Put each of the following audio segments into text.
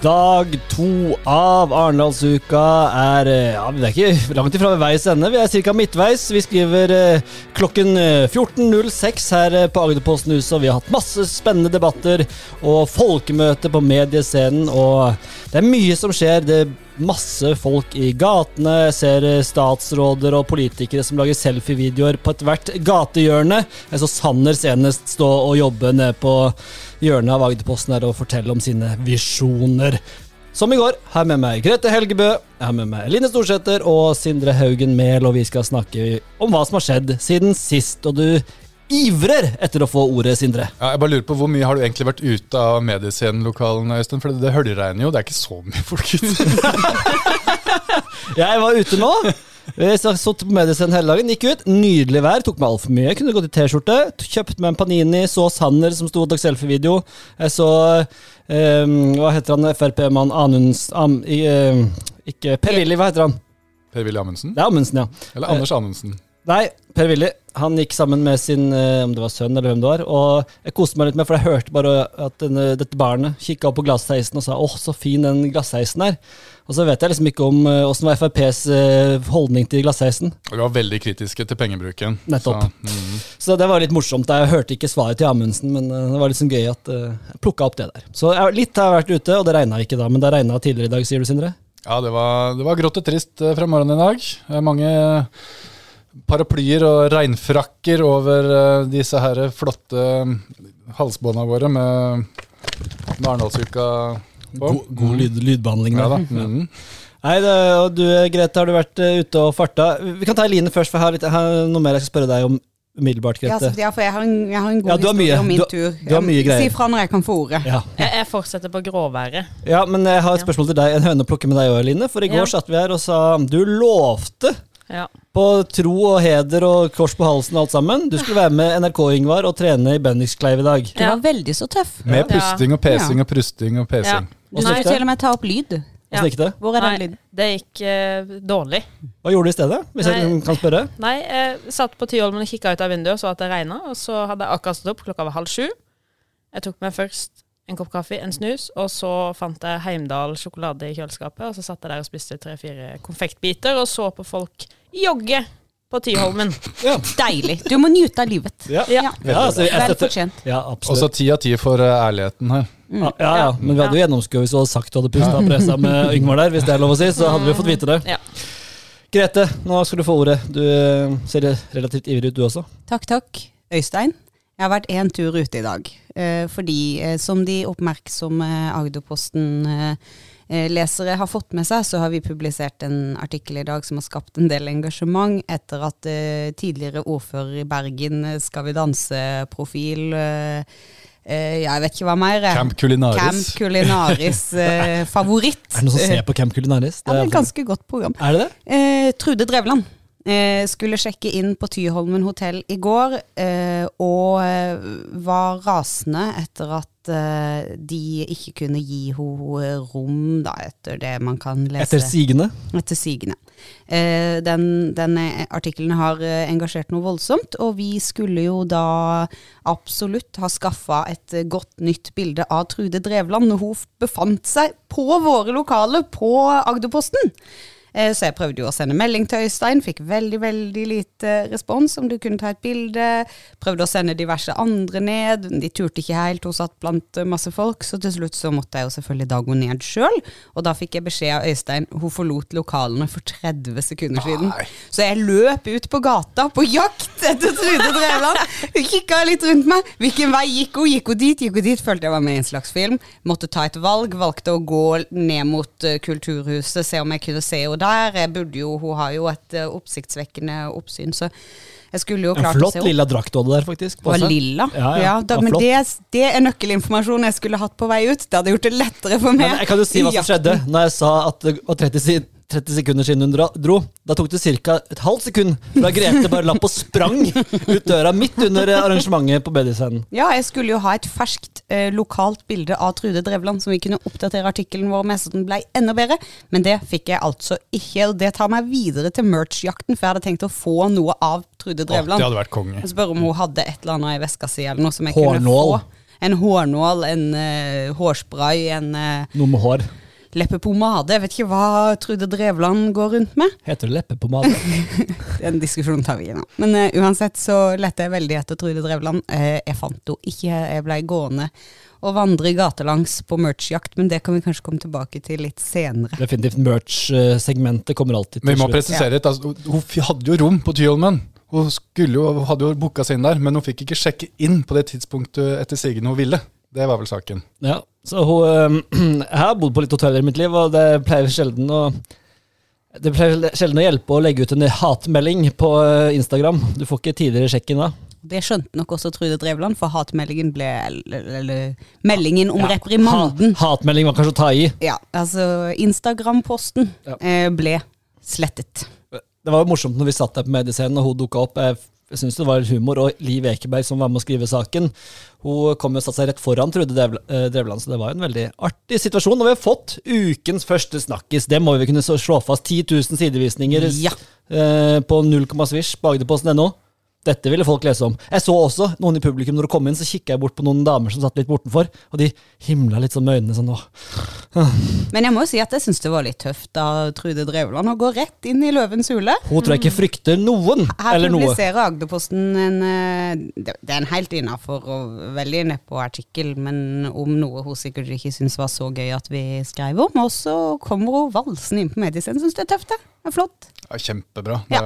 Dag to av Arendalsuka er eh, ja, Vi er ikke langt ifra veis ende. Vi er ca. midtveis. Vi skriver eh, klokken 14.06 her eh, på Agderposten-huset, og vi har hatt masse spennende debatter og folkemøte på mediescenen. Og det er mye som skjer. Det masse folk i gatene. Ser statsråder og politikere som lager selfievideoer på ethvert gatehjørne. Jeg så Sanner senest stå og jobbe nede på hjørnet av Agderposten her og fortelle om sine visjoner. Som i går, har jeg med meg Grete Helgebø, jeg har med meg Line Storsæter og Sindre Haugen Mehl, og vi skal snakke om hva som har skjedd siden sist. Og du ivrer etter å få ordet, Sindre. Ja, jeg bare lurer på Hvor mye har du egentlig vært ute av mediescenelokalene, Øystein? For det, det høljregner jo, det er ikke så mye folk ute. jeg var ute nå. Jeg satt på mediescenen hele dagen, gikk ut. Nydelig vær, tok meg altfor mye. Kunne gått i T-skjorte. Kjøpt meg en Panini, så Sanner som sto og tok selfie-video. Jeg så um, Hva heter han Frp-mann Anunds am, i, uh, Ikke Per-Willy, hva heter han? Per-Willy Amundsen? Det er Amundsen, ja. Eller Anders Anundsen? Nei, Per-Willy. Han gikk sammen med sin eh, om det var sønn eller hvem det var. Og jeg koste meg litt med, for jeg hørte bare at denne, dette barnet kikka opp på glassheisen og sa 'åh, så fin den glassheisen er'. Og så vet jeg liksom ikke om åssen uh, var FrPs uh, holdning til glassheisen. De var veldig kritiske til pengebruken. Nettopp. Så, mm. så, det var litt morsomt. Jeg hørte ikke svaret til Amundsen, men det var liksom gøy at jeg plukka opp det der. Så jeg, litt har jeg vært ute, og det regna ikke da, men det regna tidligere i dag, sier du, Sindre? Ja, det var, det var grått og trist fra morgenen i dag. Mange paraplyer og regnfrakker over uh, disse her flotte halsbåndene våre med, med Arendalsuka på. God, god lyd, lydbehandling der. Ja, da. Mm. Nei, det, og du Grete, har du vært uh, ute og farta? Vi kan ta Eline først, for jeg har, litt, jeg har noe mer jeg skal spørre deg om umiddelbart, Grete. Ja, for jeg har en, jeg har en god ja, historie mye, om min du, tur. Du har mye greier. Si fra når jeg kan få ordet. Ja. Jeg, jeg, fortsetter på gråværet. Ja, men jeg har et spørsmål til deg. En høne å plukke med deg òg, Eline. For i går satt vi her og sa du lovte ja. På tro og heder og kors på halsen og alt sammen. Du skulle være med NRK Ingvar og trene i Bendikskleiv i dag. Du var veldig så tøff. Med pusting og pesing og prusting og pesing. Du skal til og med ta opp lyd. Ja. gikk det? Hvor er den lyden? Det gikk uh, dårlig. Hva gjorde du i stedet, hvis Nei. jeg kan spørre? Nei, Jeg satt på Tyholmen og kikka ut av vinduet og så at det regna. Og så hadde jeg akkurat stått opp, klokka var halv sju. Jeg tok meg først en kopp kaffe, en snus, og så fant jeg Heimdal sjokolade i kjøleskapet. Og så satt jeg der og spiste tre-fire konfektbiter og så på folk jogge på Tyholmen. Ja. Deilig. Du må nyte av livet. Ja, ja. ja altså, Vel fortjent. Ja, Også ti av ti for uh, ærligheten her. Mm. Ja, ja, men vi hadde jo gjennomskuet hvis du hadde sagt du hadde pusta pressa med Yngvar der, hvis det er lov å si, så hadde vi fått vite det. Ja. Grete, nå skal du få ordet. Du uh, ser relativt ivrig ut, du også. Takk, takk. Øystein, jeg har vært én tur ute i dag. Uh, fordi, som de oppmerksomme Agderposten lesere har fått med seg, så har vi publisert en artikkel i dag som har skapt en del engasjement etter at tidligere ordfører i Bergen, Skal vi danse-profil, Uh, jeg vet ikke hva mer. Camp Culinaris. Camp Culinaris uh, favoritt. Er det noen som ser på Camp Culinaris? Det er, ja, det er et ganske godt program. Er det det? Uh, Trude Drevland skulle sjekke inn på Tyholmen hotell i går, og var rasende etter at de ikke kunne gi henne rom, da, etter det man kan lese. Etter sigende? Etter sigende. Uh, den, den artikkelen har eh, engasjert noe voldsomt, og vi skulle jo da absolutt ha skaffa et godt nytt bilde av Trude Drevland når hun befant seg på våre lokaler på Agderposten. Eh, så jeg prøvde jo å sende melding til Øystein, fikk veldig veldig lite respons om du kunne ta et bilde. Prøvde å sende diverse andre ned, de turte ikke helt, hun satt blant masse folk. Så til slutt så måtte jeg jo selvfølgelig da gå ned sjøl, og da fikk jeg beskjed av Øystein, hun forlot lokalene for 30 sekunder siden. Nei. Så jeg løp ut på gata på jakt etter Trude Drevland. Hun kikka litt rundt meg. Hvilken vei gikk hun? Gikk hun dit? Gikk hun dit? Følte jeg var med i en slags film. Måtte ta et valg, valgte å gå ned mot uh, Kulturhuset, se om jeg kunne se henne der. Burde jo, Hun har jo et uh, oppsiktsvekkende oppsyn, så jeg skulle jo klart å se En Flott lilla drakt du hadde der, faktisk. Det Var lilla? Ja, ja. ja da, men det, det, er nøkkelinformasjon jeg skulle hatt på vei ut. Det hadde gjort det lettere for meg. Men jeg kan jo si hva som skjedde når jeg sa at det var 30 siden 30 sekunder siden hun dro. Da tok det ca. et halvt sekund fra Grete bare lapp og sprang ut døra midt under arrangementet på Bediscenen. Ja, jeg skulle jo ha et ferskt eh, lokalt bilde av Trude Drevland som vi kunne oppdatere artikkelen vår med, så den ble enda bedre. Men det fikk jeg altså ikke. og Det tar meg videre til merch-jakten, for jeg hadde tenkt å få noe av Trude Drevland. Å, det hadde vært konge. Spørre om hun hadde et eller annet i veska si eller noe som jeg Hårnål. kunne få. en hårnål, en uh, hårspray, en uh, Noe med hår. Leppepomade. Jeg vet ikke hva Trude Drevland går rundt med. Heter det leppepomade? Den diskusjonen tar vi nå. Men uh, uansett så lette jeg veldig etter Trude Drevland. Uh, jeg fant henne ikke. Jeg blei gående og vandre gatelangs på merch-jakt, men det kan vi kanskje komme tilbake til litt senere. Definitivt merch-segmentet kommer alltid Men slutt. vi må slutt. presisere litt. Altså, hun hadde jo rom på Tyholmen. Hun skulle jo, hadde jo booka seg inn der, men hun fikk ikke sjekke inn på det tidspunktet etter sigende hun ville. Det var vel saken. Ja, så hun Jeg har bodd på litt hoteller i mitt liv, og det pleier sjelden å det pleier sjelden å hjelpe å legge ut en hatmelding på øh, Instagram. Du får ikke tidligere sjekken da. Det skjønte nok også Trude Drevland, for hatmeldingen ble Eller, meldingen om Ja, reprimanden. Ha, hatmelding var kanskje å ta i. Ja, altså Instagram-posten Ja. eh, ble slettet. Det var jo morsomt når vi satt der på mediescenen og hun dukka opp. Jeg, jeg syns det var humor. Og Liv Ekeberg, som var med å skrive saken, hun kom og satte seg rett foran Trude eh, Drevland, så det var en veldig artig situasjon. Og vi har fått ukens første snakkis. Det må vi kunne slå fast. 10 000 sidevisninger Ja. eh, på 0, svisj på agderposten.no. Dette ville folk lese om. Jeg så også noen i publikum når du kom inn, så kikka jeg bort på noen damer som satt litt bortenfor, og de himla litt sånn med øynene sånn åh. Men jeg må jo si at jeg syns det var litt tøft av Trude Drevland å gå rett inn i løvens hule. Hun tror jeg ikke frykter noen, Her eller noe. Her publiserer Agderposten en eh, Det det er en helt innafor og veldig nedpå artikkel, men om noe hun sikkert ikke syns var så gøy at vi skrev om. Og så kommer hun valsende inn på mediescenen. Syns det er tøft, det. Det er flott. Ja, kjempebra. Ja.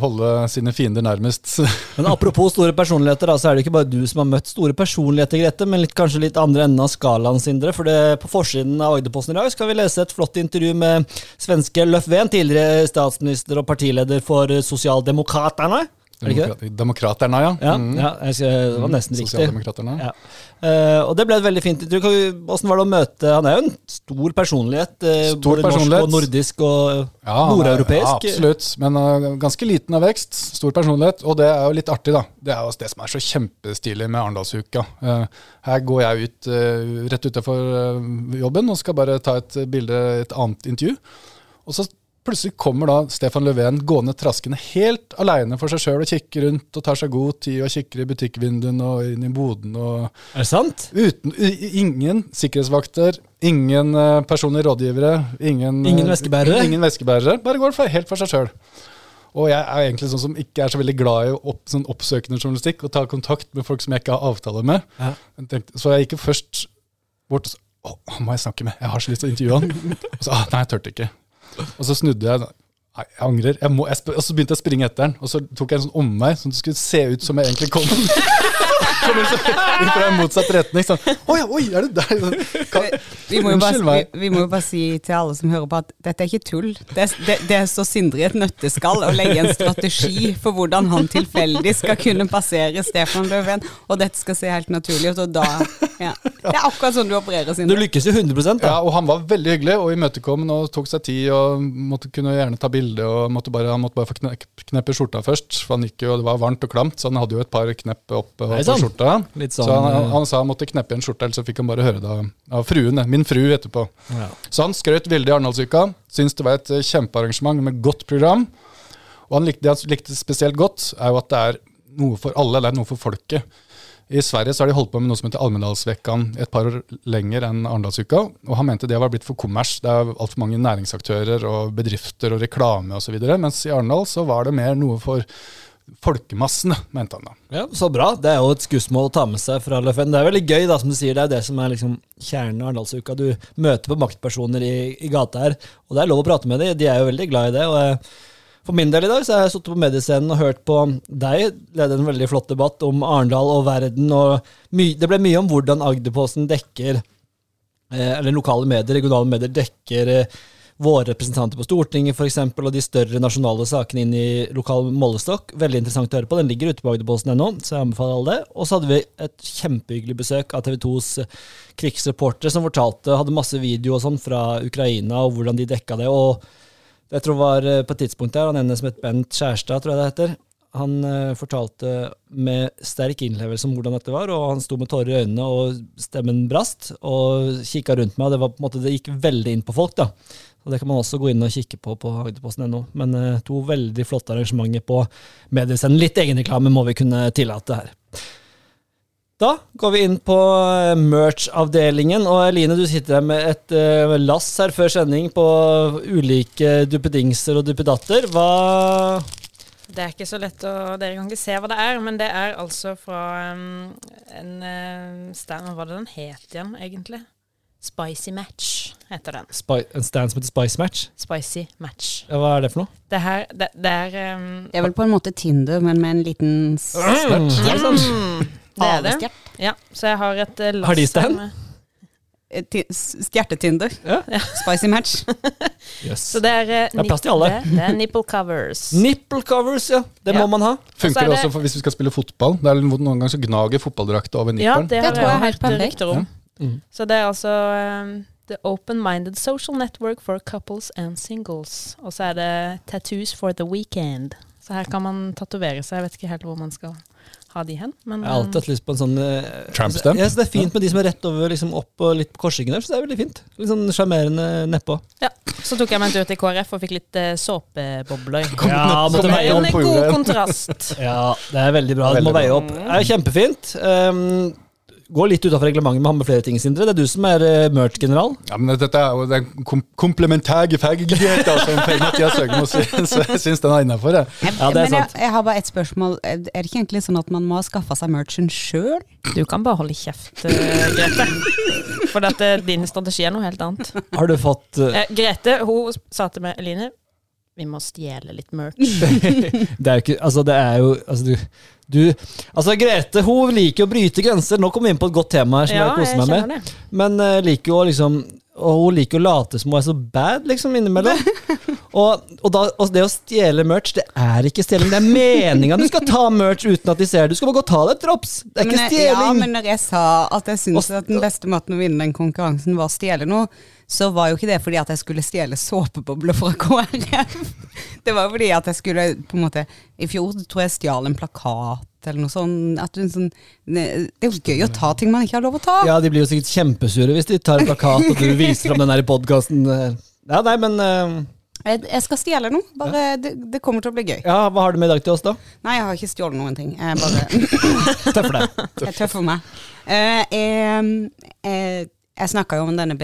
Holde sine fiender nærmest. Men apropos store personligheter, så er det ikke bare du som har møtt store personligheter, Grete, men litt, kanskje litt andre enden av skalaen, Sindre. For det, på forsiden av Agderposten i dag skal vi lese et flott intervju med svenske Löfven, tidligere statsminister og partileder for Sosialdemokraterne. Demokra- Demokraterne, ja. Ja, Mm. ja skal, det var nesten riktig. Ja. Uh, og det ble et veldig fint intervju. Åssen var det å møte Han er jo en stor personlighet. uh, Stor både personlighet. Norsk og nordisk og Ja, er- nordeuropeisk. Ja, absolutt. Men uh, ganske liten av vekst. Stor personlighet. Og det er jo litt artig, da. Det er jo det som er så kjempestilig med Arendalsuka. Her går jeg ut rett utenfor jobben og skal bare ta et bilde, et annet intervju. Og så plutselig kommer da Stefan Löfven gående traskende helt aleine for seg sjøl og kikker rundt og tar seg god tid og kikker i butikkvinduene og inn i boden Er det sant? Uten, ingen sikkerhetsvakter, ingen eh, personlige rådgivere, ingen, Ingen eh, veskebærere? Ingen veskebærere, Bare går for, helt for seg sjøl. Og jeg er egentlig sånn som ikke er så veldig glad i opp, sånn oppsøkende journalistikk og ta kontakt med folk som jeg ikke har avtale med. Ja. Jeg tenkte, så jeg gikk først bort og sa han må jeg snakke med, jeg har så lyst til å intervjue han. Og så, ah, nei, jeg turte ikke. Og så snudde jeg. Nei, jeg angrer. Jeg må, jeg og så begynte jeg å springe etter den, og så tok jeg en sånn omvei, sånn at det skulle se ut som jeg egentlig kom. Så- fra en motsatt retning. Sånn, Oi, oi, er det der? Sånn, kan, Vi må, jo bare, vi, vi må jo bare si til alle som hører på at dette er ikke tull. Det, det, det er så Sindre i et nøtteskall å legge en strategi for hvordan han tilfeldig skal kunne passere Stefan Löfven, og dette skal se helt naturlig ut. Og da, ja. Det er akkurat sånn du opererer, Sindre. Du lykkes jo 100 da. Ja, og han var veldig hyggelig og imøtekommende og tok seg tid og måtte kunne gjerne ta bilde. og måtte bare, Han måtte bare få kne, kneppe skjorta først, for han gikk jo, det var varmt og klamt, så han hadde jo et par knepp opp eh, Hei på skjorta. Litt Så sånn, han, eh, han sa han måtte kneppe igjen skjorta, ellers så fikk han bare høre det av, av fruen, min fru etterpå. Ja. Så han skrøt veldig i Arendalsuka. Syns det var et eh, kjempearrangement med godt program. Og han likte, det han likte spesielt godt, er jo at det er noe for alle, det er noe for folket. I Sverige så har de holdt på med noe som heter Almedalsvekkan et par år lenger enn Arendalsuka. Og han mente det var blitt for kommers. Det er altfor mange næringsaktører og bedrifter og reklame osv. Mens i Arendal så var det mer noe for folkemassene, mente han da. Ja, Så bra. Det er jo et skussmål å ta med seg fra Løffen. Det er veldig gøy, da, som du sier. Det er det som er liksom kjernen av Arendalsuka. Du møter på maktpersoner i, i gata her, og det er lov å prate med dem. De er jo veldig glad i det. og eh, For min del i dag så har jeg sittet på mediescenen og hørt på deg lede en veldig flott debatt om Arendal og verden. og Det ble mye om hvordan Agderposten dekker eh, eller lokale medier, regionale medier, dekker eh, våre representanter på Stortinget for eksempel, og de større nasjonale sakene inn i lokal målestokk. Veldig interessant å høre på. Den ligger ute på agderposten.no, så jeg anbefaler alle det. Og så hadde vi et kjempehyggelig besøk av TV 2s krigsreportere som fortalte, hadde masse video og sånn fra Ukraina, og hvordan de dekka det. og jeg tror det var eh, på et tidspunkt der, han ene som het Bent Skjærstad, tror jeg det heter. Han eh, fortalte med sterk innlevelse om hvordan dette var, og han sto med tårer i øynene, og stemmen brast, og kikka rundt meg, og det, var måte, det gikk veldig inn på folk. da. Og Det kan man også gå inn og kikke på på Agderposten.no. Men eh, to veldig flotte arrangementer på mediescenen. Litt egenreklame må vi kunne tillate her. Da går vi inn på eh, merch-avdelingen, og Eline, du sitter her med et lass her før sending på ulike duppedingser og duppedatter. Hva Det er ikke så lett å Dere kan ikke se hva det er, men det er altså fra um, en uh, stand Hva var det den het igjen, egentlig? Spicy Match heter den. Spi En stand som heter Spice Match? Spicy Match. Ja, hva er det for noe? Det her Det, det er um, Det er vel på en måte Tinder, men med en liten s- Mm, det mm, Det er det. Ja, så jeg har et uh, lass Har de stand? med- Eh, Stjerte-Tinder. Ja. Spicy match. Yes. Så det er, uh, Det er plass til alle. Det, det er nipple covers. Nipple covers, ja. Det Ja. må man ha. Funker er det også for hvis vi skal spille fotball? Det er Noen ganger så gnager fotballdrakta over nippelen. Ja, det, Det tror jeg er helt perfekt. Ja. Mm. Så det er altså um, The Open-Minded Social Network for Couples and Singles. Og så er det Tattoos for the Weekend. Så her kan man tatovere seg. Jeg vet ikke helt hvor man skal ha de hen. Men Jeg har alltid hatt lyst på en sånn eh, Tramp altså, stamp? Det er fint med de som er rett over liksom opp og litt på korsryggen der, så det er veldig fint. Litt sånn sjarmerende nedpå. ja. Så tok jeg meg en tur til KrF og fikk litt uh, såpebobler. Ja, måtte er veie opp. En god kontrast. Ja, det er veldig bra. Du må veie opp. Det er kjempefint. Um, går litt utafor reglementet med å ha med flere ting, Sindre. Det er du som er uh, merch-general. Ja, men dette er jo den kom komplementære ferdigheten som Mathias Høgmo jeg syns den er innafor. Ja, det er men jeg, sant. jeg har bare ett spørsmål. Er det ikke egentlig sånn at man må ha skaffa seg merchen sjøl? Du kan bare holde kjeft, uh, Grete. For at, uh, din strategi er noe helt annet. Har du fått uh, Eh, Grete hun sa til meg, Eline, vi må stjele litt merch. Det er jo ikke Altså, det er jo Altså, du, du Altså, Grete hun liker å bryte grenser. Nå kommer vi inn på et godt tema her som Ja, jeg koser meg med. det. Men uh, liker jo å liksom Og hun liker å late som hun er så bad, liksom, innimellom. og, og, da, og det å stjele merch, det er ikke stjeling. Det er meninga du skal ta merch uten at de ser det. Du skal bare gå og ta deg et drops. Det er ikke Men, stjeling. Ja, men når jeg sa at jeg syns at den beste måten å vinne den konkurransen var å stjele noe, så var jo ikke det fordi at jeg skulle stjele såpebobler fra KrF. Det var fordi at jeg skulle på en måte I fjor tror jeg stjal en plakat eller noe sånt. Sånn, det er jo gøy å ta ting man ikke har lov å ta. Ja, de blir jo sikkert kjempesure hvis de tar en plakat og du viser fram den her i podkasten. Ja, nei, men uh, Jeg, jeg skal stjele noe. Bare, det, det kommer til å bli gøy. Ja, hva har du med i dag til oss, da? Nei, jeg har ikke stjålet noen ting. Jeg bare Tøffer deg. Jeg tøffer meg. Uh, jeg jeg, jeg snakka jo om denne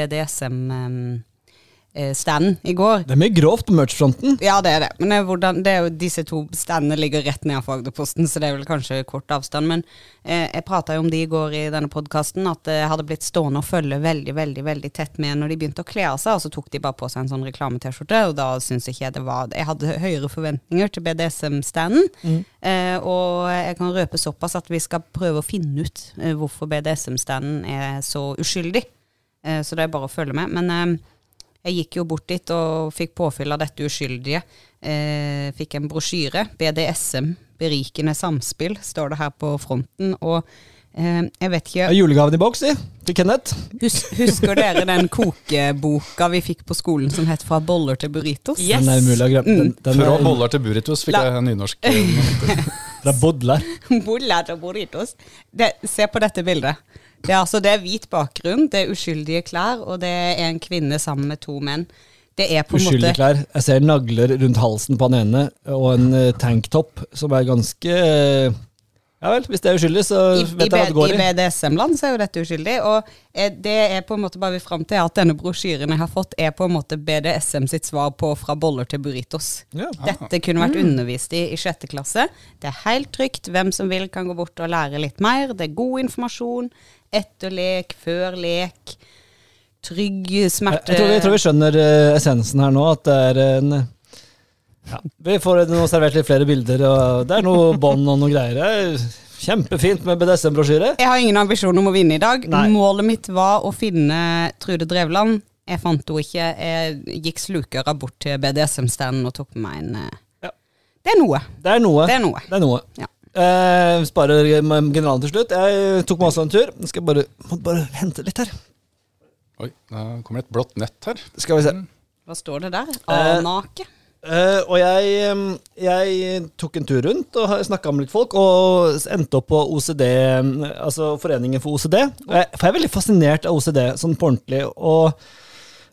BDSM-standen i går. Det er mye grovt på merch-fronten. Ja, det er det. Men det er, hvordan, det er jo disse to standene ligger rett ned for Agderposten, så det er vel kanskje kort avstand. Men eh, jeg prata jo om de i går i denne podkasten, at jeg hadde blitt stående og følge veldig, veldig veldig tett med når de begynte å kle av seg, og så tok de bare på seg en sånn reklame-T-skjorte, og da syns ikke jeg det var Jeg hadde høyere forventninger til BDSM-standen, eh, og jeg kan røpe såpass at vi skal prøve å finne ut eh, hvorfor BDSM-standen er så uskyldig. Eh, så det er bare å følge med. Men eh, jeg gikk jo bort dit og fikk påfyll av dette uskyldige. Eh, fikk en brosjyre. BDSM, berikende samspill, står det her på fronten. Og eh, jeg vet Ja, ikke julegaven i boks, si. Til Kenneth. hus, Husker dere den kokeboka vi fikk på skolen som het 'Fra boller til burritos'? Yes. Den er umulig å glemme. Den, den Fra er, boller til burritos fikk La- jeg nynorsk. eh, fra Bodler. Boller til burritos. Det, se på dette bildet. Det er, altså, det er hvit bakgrunn, det er uskyldige klær, og det er en kvinne sammen med to menn. Det er på en Uskyldige måte klær. Jeg ser nagler rundt halsen på han ene, og en eh, tanktopp som er ganske eh, Ja vel, hvis det er uskyldig, så vet i, jeg hva det går i. I BDSM-land så er jo dette uskyldig, og eh, det er på en måte bare vi fram til at denne brosjyren jeg har fått, er på en måte BDSM sitt svar på fra boller til burritos. Ja. Dette kunne vært undervist i i sjette klasse. Det er helt trygt. Hvem som vil kan gå bort og lære litt mer. Det er god informasjon. Etter lek, før lek. Trygg smerte... jeg, tror vi, jeg tror vi skjønner eh, essensen her nå, at det er en ja, Vi får nå servert litt flere bilder, og det er noe bånd og noe greier. Det er Kjempefint med BDSM-brosjyre. Jeg har ingen ambisjon om å vinne i dag. Nei. Målet mitt var å finne Trude Drevland. Jeg fant henne ikke. Jeg gikk slukøra bort til BDSM-standen og tok med meg en eh, Ja. Det er noe. Det er noe. Det er noe. Det er noe. Ja. Eh, sparer generalen til slutt. Jeg tok meg også en tur. Skal jeg bare, må bare hente litt her. Oi, det kommer et blått nett her. Skal vi se. Hva står det der? Eh, Anake? Eh, og jeg, jeg tok en tur rundt og snakka med litt folk, og endte opp på OCD, altså Foreningen for OCD. Jeg, for jeg er veldig fascinert av OCD, sånn på ordentlig. Og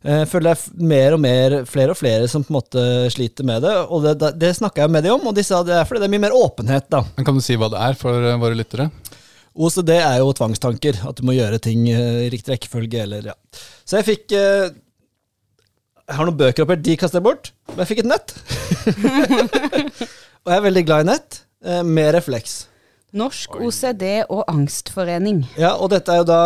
eh, føler det er mer og mer, flere og flere som på en måte sliter med det. Og det, det, det snakka jeg med dem om, og de sa det er fordi det er mye mer åpenhet, da. Men Kan du si hva det er for eh, våre lyttere? OCD er jo tvangstanker, at du må gjøre ting eh, i riktig rekkefølge. eller ja. Så jeg fikk Jeg har noen bøker oppi her, de kaster jeg bort. Men jeg fikk et nett. og jeg er veldig glad i nett, eh, med refleks. Norsk OCD og angstforening. Ja, og dette er jo da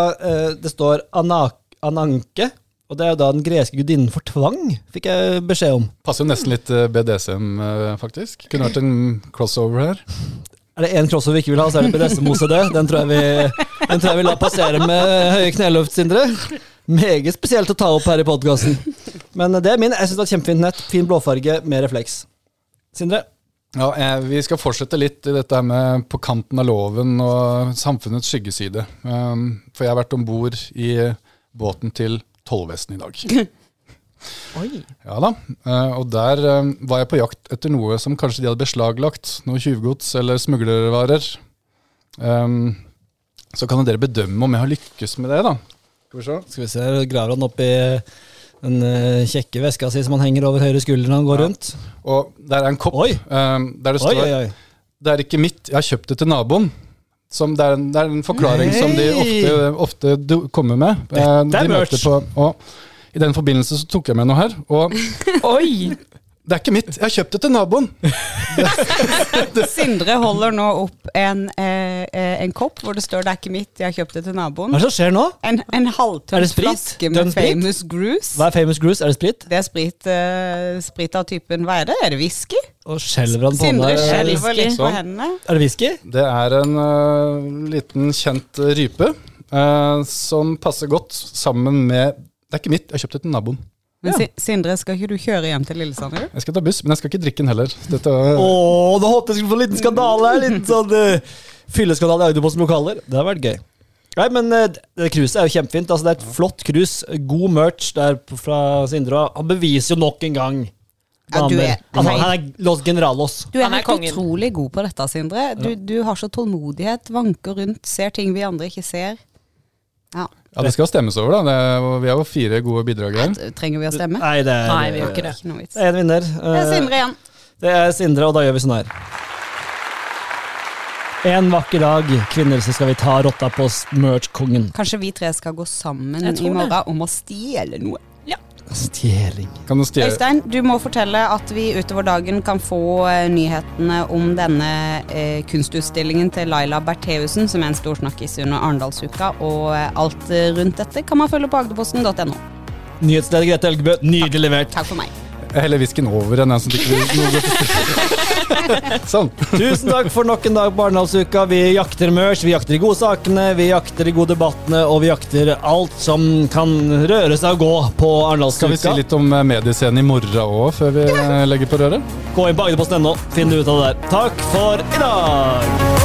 Det står anak, Ananke, og det er jo da den greske gudinnen for tvang, fikk jeg beskjed om. Passer jo nesten litt eh, BDSM, eh, faktisk. Kunne vært en crossover her. Er det én crossover vi ikke vil ha, så er det BDSM OCD. Den tror jeg vi, den tror jeg vi lar passere med høye kneløft, Sindre. Meget spesielt å ta opp her i podkasten. Men det er min. Jeg syns det er kjempefint nett. Fin blåfarge med refleks. Sindre? Ja, Vi skal fortsette litt i dette med på kanten av loven og samfunnets skyggeside. Um, for jeg har vært om bord i båten til tollvesenet i dag. Oi. Ja da, eh, og der eh, var jeg på jakt etter noe som kanskje de hadde beslaglagt. Noe tjuvgods eller smuglervarer. Um, så kan dere bedømme om jeg har lykkes med det, da. Skal vi se. Skal vi se, graver han oppi den eh, kjekke veska si som han henger over høyre skulder når han går Ja. rundt. Og der er en kopp um, der det Oi, oi, oi. Det er ikke mitt, jeg har kjøpt det til naboen. Som det, er en, det er en forklaring Nei. som de ofte, ofte du, kommer med. Eh, Dette er de møter merch. I den forbindelse så tok jeg med noe her. Og Oi! Det er ikke mitt, jeg har kjøpt det til naboen! Sindre holder nå opp en, eh, eh, en kopp hvor det står 'det er ikke mitt, jeg har kjøpt det til naboen'. Hva er det som skjer nå? En, en Er sprit? flaske med? Famous Grouse. Hva er famous Grouse? Er det sprit? Det er sprit, eh, sprit av typen Hva er det? Er det whisky? Og skjelver han på Sindre skjelver. litt på hendene. Er det whisky? Det er en uh, liten kjent rype uh, som passer godt sammen med Det er ikke mitt, jeg har kjøpt det til naboen. Men Ja. Sindre, skal ikke du kjøre hjem til Lillesand? Jeg skal ta buss, men jeg skal ikke drikke den heller. Dette, Åh, da håpet jeg skulle få en liten skandale her. Litt sånn uh, fylleskandale i Audioposten lokaler. Det har vært gøy. Nei, men uh, cruiset er jo kjempefint. Altså, det er et flott cruise. God merch der fra Sindre. Han beviser jo nok en gang Ja, du er- Altså, han er los generalos. Du er, er helt kongen. utrolig god på dette, Sindre. Du, du har så tålmodighet, vanker rundt, ser ting vi andre ikke ser. Ja, ja, det skal stemmes over, da. Det er, vi har jo fire gode bidrag her. Trenger vi å stemme? Nei, det er, Nei, vi gjør ikke det. Ikke vits. Det er en vinner. Det er Sindre igjen. det er Sindre, og da gjør vi sånn her. En vakker dag, kvinner, så skal vi ta rotta på merch-kongen. Kanskje vi tre skal gå sammen i morgen det. om å stjele noe. Stjeling. Kan du stjele Øystein, du må fortelle at vi utover dagen kan få eh, nyhetene om denne eh, kunstutstillingen til Laila Bertheussen, som er en stor snakkis under Arendalsuka, og eh, alt eh, rundt dette kan man følge på agderposten.no. Nyhetsleder Grete Elgebø, nydelig levert. Takk for meg. Jeg heller whiskyen over enn jeg som ikke vil noe. Sånn. Tusen takk for nok en dag på Arendalsuka. Vi jakter merch, vi jakter de gode sakene, vi jakter de gode debattene, og vi jakter alt som kan røre seg og gå på Skal vi si litt om eh, mediescenen i morgen òg, før vi eh, legger på røret? Gå inn på agderposten.no, finn ut av det der. Takk for i dag!